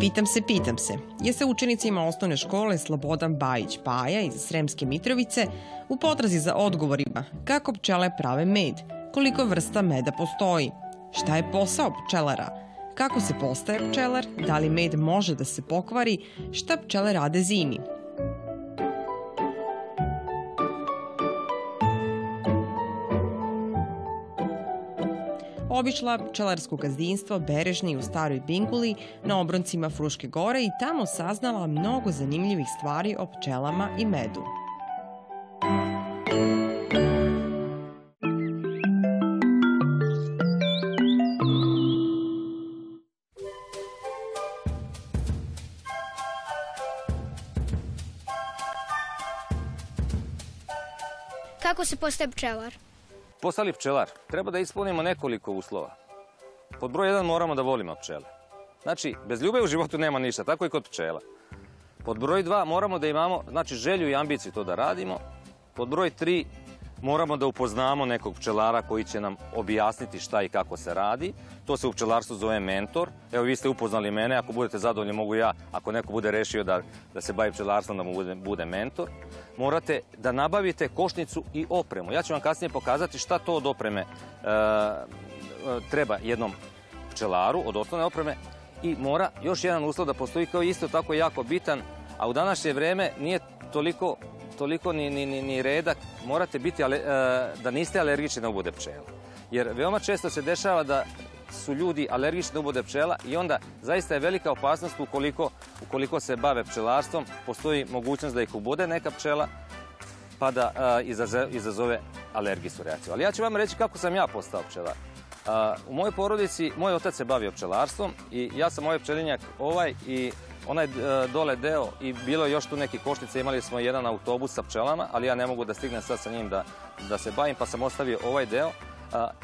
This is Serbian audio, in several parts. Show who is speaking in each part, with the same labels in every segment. Speaker 1: Pitam se, pitam se je sa učenicima osnovne škole Slobodan Bajić Paja iz Sremske Mitrovice u potrazi za odgovorima kako pčele prave med, koliko vrsta meda postoji, šta je posao pčelara, kako se postaje pčelar, da li med može da se pokvari, šta pčele rade zimi, Obišla pčelarsko gazdinstvo Berežni u Staroj Binguli na obroncima Fruške gore i tamo saznala mnogo zanimljivih stvari o pčelama i medu.
Speaker 2: Kako se postaje pčelar?
Speaker 3: Postali pčelar, treba da ispunimo nekoliko uslova. Pod broj jedan moramo da volimo pčele. Znači, bez ljube u životu nema ništa, tako i kod pčela. Pod broj dva moramo da imamo znači, želju i ambiciju to da radimo. Pod broj tri moramo da upoznamo nekog pčelara koji će nam objasniti šta i kako se radi. To se u pčelarstvu zove mentor. Evo vi ste upoznali mene, ako budete zadovoljni mogu ja, ako neko bude rešio da, da se bavi pčelarstvom da mu bude, mentor. Morate da nabavite košnicu i opremu. Ja ću vam kasnije pokazati šta to od opreme e, e, treba jednom pčelaru, od osnovne opreme. I mora još jedan uslov da postoji kao isto tako jako bitan, a u današnje vreme nije toliko toliko ni, ni, reda, morate biti e, da niste alergični na ubode pčela. Jer veoma često se dešava da su ljudi alergični na ubode pčela i onda zaista je velika opasnost ukoliko, se bave pčelarstvom, postoji mogućnost da ih ubode neka pčela pa da e, izazove alergijsku reakciju. Ali ja ću vam reći kako sam ja postao pčelar. E, u mojoj porodici, moj otac se bavi pčelarstvom i ja sam ovaj pčelinjak ovaj i onaj e, dole deo i bilo je još tu neki košnice, imali smo jedan autobus sa pčelama, ali ja ne mogu da stignem sad sa njim da, se bavim, pa sam ostavio ovaj deo.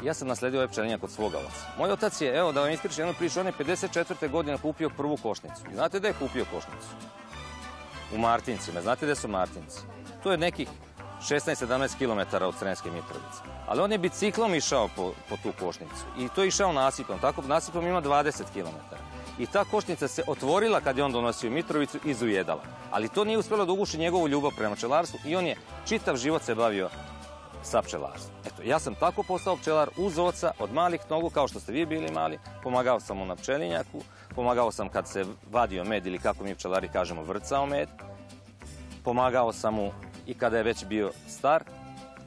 Speaker 3: ja sam nasledio ove pčelinjak kod svoga Moj otac je, evo da vam ispričam jednu priču, on je 54. godine kupio prvu košnicu. znate gdje je kupio košnicu? U Martincima. Znate gdje su Martinci? To je nekih 16-17 km od Srenske Mitrovice. Ali on je biciklom išao po, po tu košnicu i to je išao nasipom. Tako nasipom ima 20 km i ta košnica se otvorila kad je on donosio Mitrovicu i zujedala. Ali to nije uspjelo da uguši njegovu ljubav prema pčelarstvu i on je čitav život se bavio sa pčelarstvom. Eto, ja sam tako postao pčelar uz oca, od malih nogu, kao što ste vi bili mali. Pomagao sam mu na pčelinjaku, pomagao sam kad se vadio med ili kako mi pčelari kažemo vrcao med. Pomagao sam mu i kada je već bio star,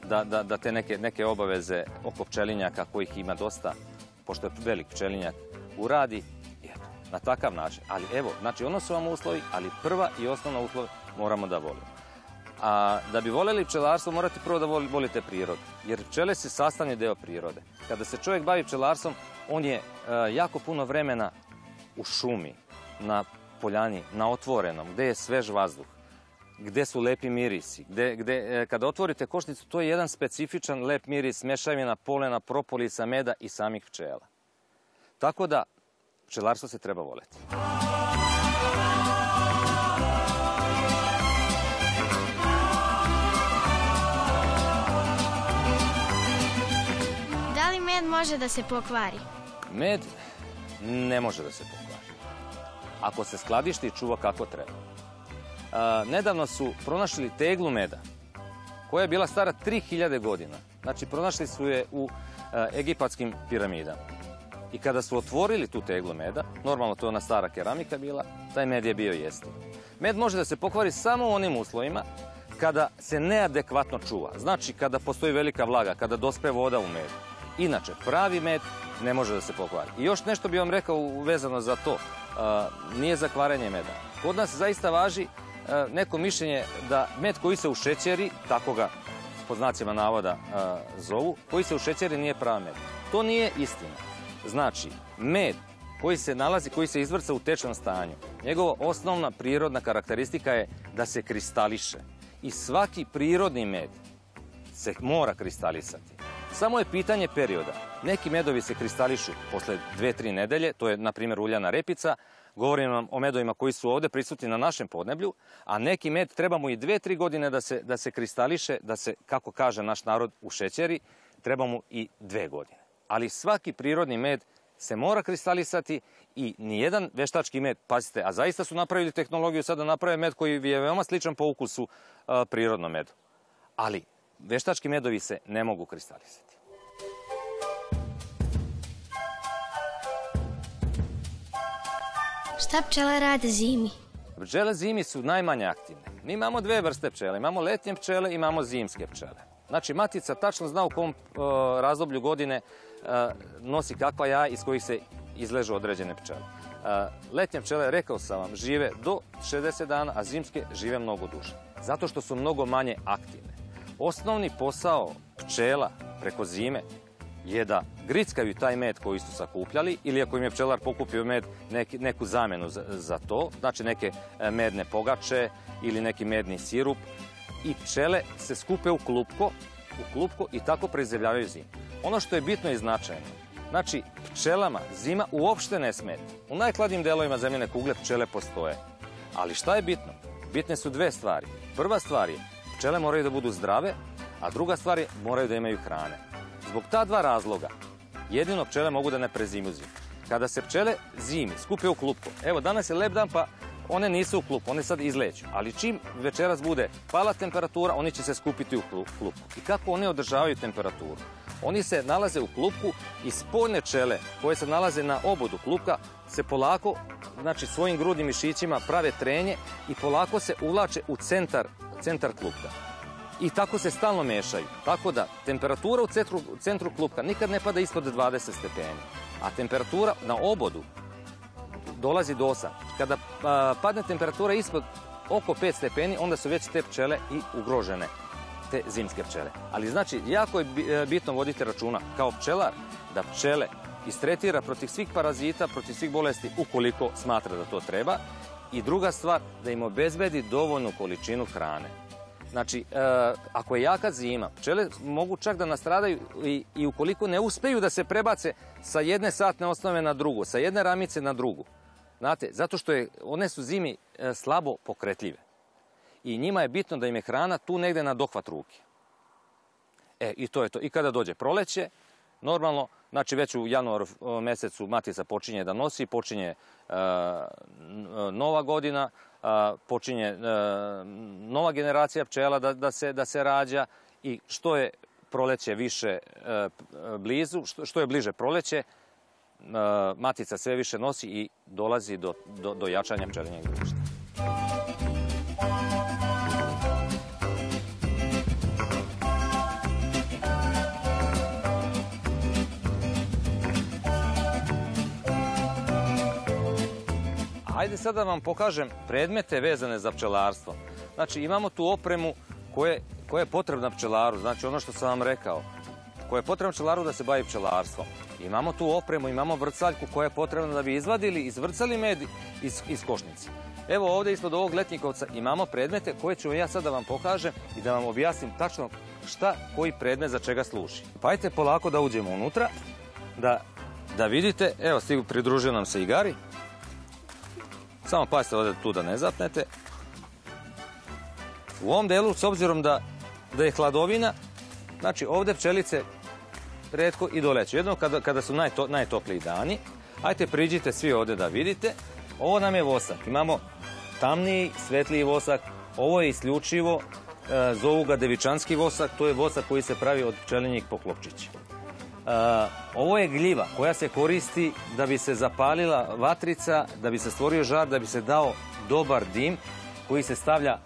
Speaker 3: da, te neke, neke obaveze oko pčelinjaka kojih ima dosta, pošto je velik pčelinjak, uradi na takav način. Ali evo, znači ono su vam uslovi, ali prva i osnovna uslov moramo da volimo. A da bi voljeli pčelarstvo morate prvo da volite prirodu, jer pčele su sastavni deo prirode. Kada se čovjek bavi pčelarstvom, on je e, jako puno vremena u šumi, na poljani, na otvorenom, gde je svež vazduh, gde su lepi mirisi. E, kada otvorite košnicu, to je jedan specifičan lep miris, mešavina polena, propolisa, meda i samih pčela. Tako da, Pčelarstvo se treba voleti.
Speaker 2: Da li med može da se pokvari?
Speaker 3: Med ne može da se pokvari. Ako se skladišti i čuva kako treba. E, nedavno su pronašli teglu meda koja je bila stara 3000 godina. Znači pronašli su je u e, egipatskim piramidama. I kada su otvorili tu teglu meda, normalno to je ona stara keramika bila, taj med je bio jesti. Med može da se pokvari samo u onim uslovima kada se neadekvatno čuva. Znači kada postoji velika vlaga, kada dospe voda u medu. Inače, pravi med ne može da se pokvari. I još nešto bi vam rekao vezano za to. nije zakvaranje meda. Kod nas zaista važi neko mišljenje da med koji se u šećeri, tako ga po znacima navoda zovu, koji se u šećeri nije pravi med. To nije istina. Znači, med koji se nalazi, koji se izvrca u tečnom stanju, njegova osnovna prirodna karakteristika je da se kristališe. I svaki prirodni med se mora kristalisati. Samo je pitanje perioda. Neki medovi se kristališu posle dve, tri nedelje, to je na primjer uljana repica, govorim vam o medovima koji su ovdje prisutni na našem podneblju, a neki med trebamo i dve, tri godine da se, da se kristališe, da se, kako kaže naš narod u šećeri, trebamo i dve godine ali svaki prirodni med se mora kristalisati i nijedan veštački med, pazite, a zaista su napravili tehnologiju sada naprave med koji je veoma sličan po ukusu e, prirodnom medu. Ali veštački medovi se ne mogu kristalisati.
Speaker 2: Šta pčele rade zimi?
Speaker 3: Pčele zimi su najmanje aktivne. Mi imamo dve vrste pčele. Imamo letnje pčele i imamo zimske pčele. Znači, matica tačno zna u kom e, razdoblju godine nosi kakva jaja iz kojih se izležu određene pčele. Letnje pčele, rekao sam vam, žive do 60 dana, a zimske žive mnogo duže. Zato što su mnogo manje aktivne. Osnovni posao pčela preko zime je da grickaju taj med koji su sakupljali ili ako im je pčelar pokupio med neku zamjenu za, to, znači neke e, medne pogače ili neki medni sirup i pčele se skupe u klupko, u klupko i tako preživljavaju zimu. Ono što je bitno i značajno, znači pčelama zima uopšte ne smeta. U najkladnijim delovima zemljene kugle pčele postoje. Ali šta je bitno? Bitne su dve stvari. Prva stvar je, pčele moraju da budu zdrave, a druga stvar je, moraju da imaju hrane. Zbog ta dva razloga, jedino pčele mogu da ne zimu. Kada se pčele zimi skupe u klupku, evo danas je lep dan pa one nisu u klupu, one sad izleću. Ali čim večeras bude pala temperatura, oni će se skupiti u klupku. I kako one održavaju temperaturu? Oni se nalaze u klupku i spoljne čele koje se nalaze na obodu klupka se polako, znači svojim grudnim mišićima prave trenje i polako se uvlače u centar, centar klupka. I tako se stalno mešaju. Tako da temperatura u centru, centru klupka nikad ne pada ispod 20 stepeni, a temperatura na obodu dolazi do 8. Kada padne temperatura ispod oko 5 stepeni, onda su već te pčele i ugrožene te zimske pčele. Ali znači, jako je e, bitno voditi računa kao pčelar da pčele istretira protiv svih parazita, protiv svih bolesti ukoliko smatra da to treba. I druga stvar, da im obezbedi dovoljnu količinu hrane. Znači, e, ako je jaka zima, pčele mogu čak da nastradaju i, ukoliko ne uspeju da se prebace sa jedne satne osnove na drugu, sa jedne ramice na drugu. Znate, zato što je, one su zimi e, slabo pokretljive i njima je bitno da im je hrana tu negdje na dohvat ruke. E, i to je to. I kada dođe proleće, normalno, znači već u januar mjesecu matica počinje da nosi, počinje e, e, nova godina, počinje e, nova generacija pčela da, se, da se rađa i što je proleće više blizu, što, je bliže proleće, matica sve više nosi i dolazi do, jačanja pčelinjeg društva. Ajde sada da vam pokažem predmete vezane za pčelarstvo. Znači imamo tu opremu koja je potrebna pčelaru, znači ono što sam vam rekao. Koja je potrebna pčelaru da se bavi pčelarstvom. Imamo tu opremu, imamo vrcaljku koja je potrebna da bi izvadili, izvrcali med iz, košnice. Evo ovdje ispod ovog letnikovca imamo predmete koje ću ja sada da vam pokažem i da vam objasnim tačno šta, koji predmet za čega služi. Pa ajte polako da uđemo unutra, da, vidite, evo pridružio nam se i Gari. Samo pazite ovdje tu da ne zapnete. U ovom delu, s obzirom da, da je hladovina, znači ovdje pčelice redko i doleću. Jedno kada, kada su najtopliji dani, ajte priđite svi ovdje da vidite. Ovo nam je vosak. Imamo tamniji, svetliji vosak. Ovo je isključivo, e, zovu ga devičanski vosak, to je vosak koji se pravi od pčelinjih poklopčića. E, ovo je gljiva koja se koristi da bi se zapalila vatrica, da bi se stvorio žar, da bi se dao dobar dim koji se stavlja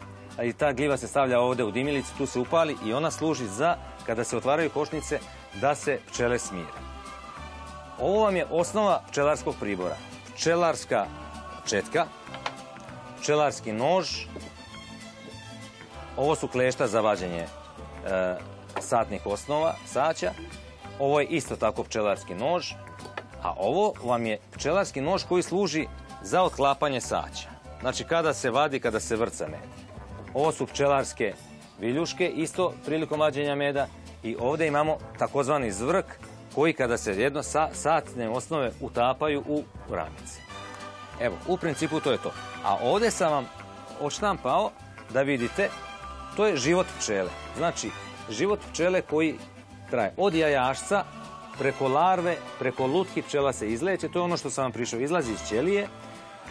Speaker 3: i ta gljiva se stavlja ovdje u dimilicu, tu se upali i ona služi za, kada se otvaraju košnice, da se pčele smire. Ovo vam je osnova pčelarskog pribora. Pčelarska četka, pčelarski nož, ovo su klešta za vađenje e, satnih osnova, saća, ovo je isto tako pčelarski nož, a ovo vam je pčelarski nož koji služi za otklapanje sača. Znači kada se vadi, kada se vrca med. Ovo su pčelarske viljuške, isto prilikom vađenja meda. I ovdje imamo takozvani zvrk koji kada se jedno sa, satne osnove utapaju u ramice. Evo, u principu to je to. A ovdje sam vam odštampao da vidite, to je život pčele. Znači, život pčele koji traje od jajašca preko larve, preko lutki pčela se izleće, to je ono što sam vam prišao, izlazi iz ćelije,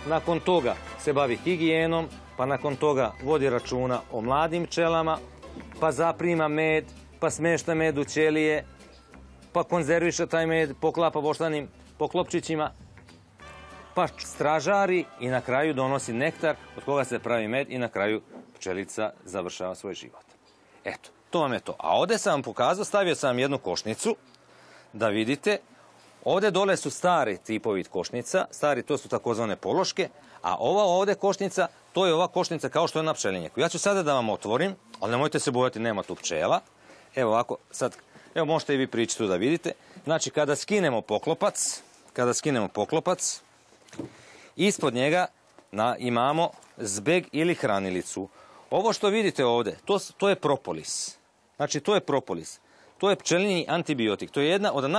Speaker 3: nakon toga se bavi higijenom, pa nakon toga vodi računa o mladim pčelama, pa zaprima med, pa smešta med u ćelije, pa konzerviša taj med, poklapa voštanim poklopčićima, pa stražari i na kraju donosi nektar od koga se pravi med i na kraju pčelica završava svoj život. Eto, to vam je to. A ovdje sam vam pokazao, stavio sam vam jednu košnicu, da vidite. Ovdje dole su stari tipovi košnica, stari to su takozvane pološke, a ova ovdje košnica, to je ova košnica kao što je na pčelinjaku. Ja ću sada da vam otvorim, ali nemojte se bojati, nema tu pčela. Evo ovako, sad, evo možete i vi prići tu da vidite. Znači, kada skinemo poklopac, kada skinemo poklopac, ispod njega na, imamo zbeg ili hranilicu. Ovo što vidite ovdje, to, to je propolis. Znači to je propolis. To je pčelinji antibiotik. To je jedna od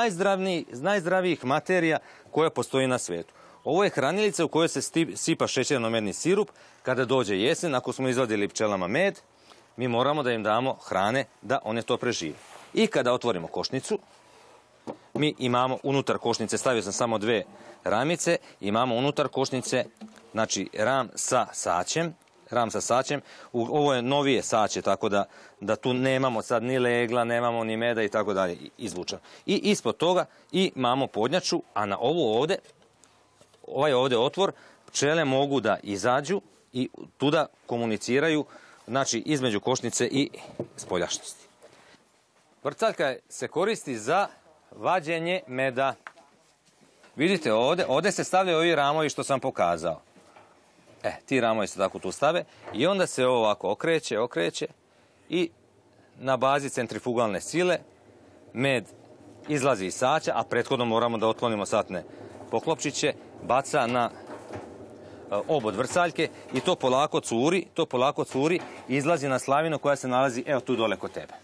Speaker 3: najzdravijih materija koja postoji na svijetu. Ovo je hranilica u kojoj se sipa šećerno-medni sirup. Kada dođe jesen, ako smo izvadili pčelama med, mi moramo da im damo hrane da one to prežive. I kada otvorimo košnicu, mi imamo unutar košnice, stavio sam samo dve ramice, imamo unutar košnice, znači ram sa saćem, hram sa sačem ovo je novije saće, tako da, tu nemamo sad ni legla, nemamo ni meda i tako dalje I ispod toga i imamo podnjaču, a na ovu ovdje, ovaj ovdje otvor, pčele mogu da izađu i tuda komuniciraju znači između košnice i spoljašnosti. Vrcaljka se koristi za vađenje meda. Vidite ovdje, ovdje se stavljaju ovi ramovi što sam pokazao. E, ti ramovi se tako tu stave i onda se ovo ovako okreće, okreće i na bazi centrifugalne sile med izlazi iz sača, a prethodno moramo da otklonimo satne poklopčiće, baca na e, obod vrcaljke i to polako curi, to polako curi i izlazi na slavinu koja se nalazi evo tu dole kod tebe.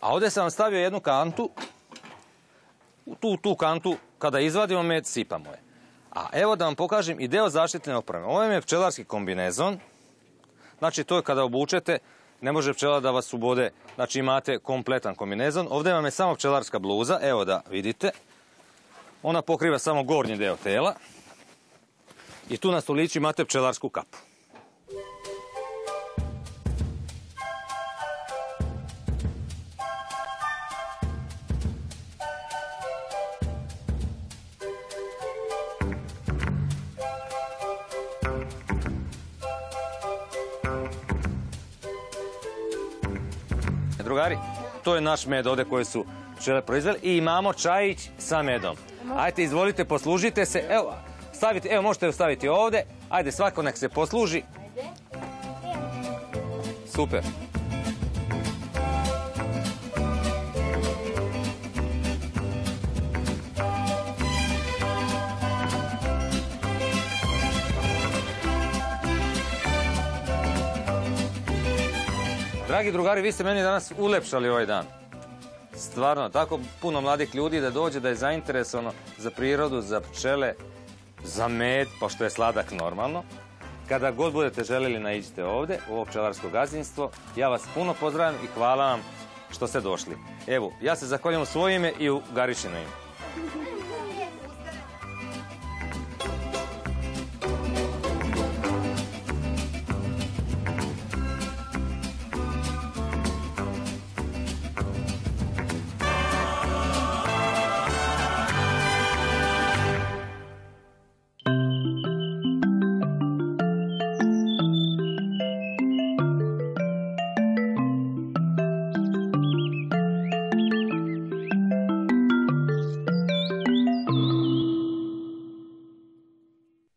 Speaker 3: A ovdje sam vam stavio jednu kantu, tu, tu kantu kada izvadimo med sipamo je. A evo da vam pokažem i deo zaštitne opreme. Ovo je pčelarski kombinezon. Znači to je kada obučete, ne može pčela da vas ubode. Znači imate kompletan kombinezon. Ovdje vam je samo pčelarska bluza, evo da vidite. Ona pokriva samo gornji deo tela. I tu na stolići imate pčelarsku kapu. to je naš med ovdje koji su pčele proizveli. I imamo čajić sa medom. Ajde, izvolite, poslužite se. Evo, stavite, evo možete ju staviti ovdje. Ajde, svako nek se posluži. Super. Dragi drugari, vi ste meni danas ulepšali ovaj dan. Stvarno, tako puno mladih ljudi da dođe da je zainteresovano za prirodu, za pčele, za med, pošto je sladak normalno. Kada god budete željeli naiđite ovdje, u ovo pčelarsko gazdinstvo. Ja vas puno pozdravim i hvala vam što ste došli. Evo, ja se zahvaljujem u svoje ime i u Garišino ime.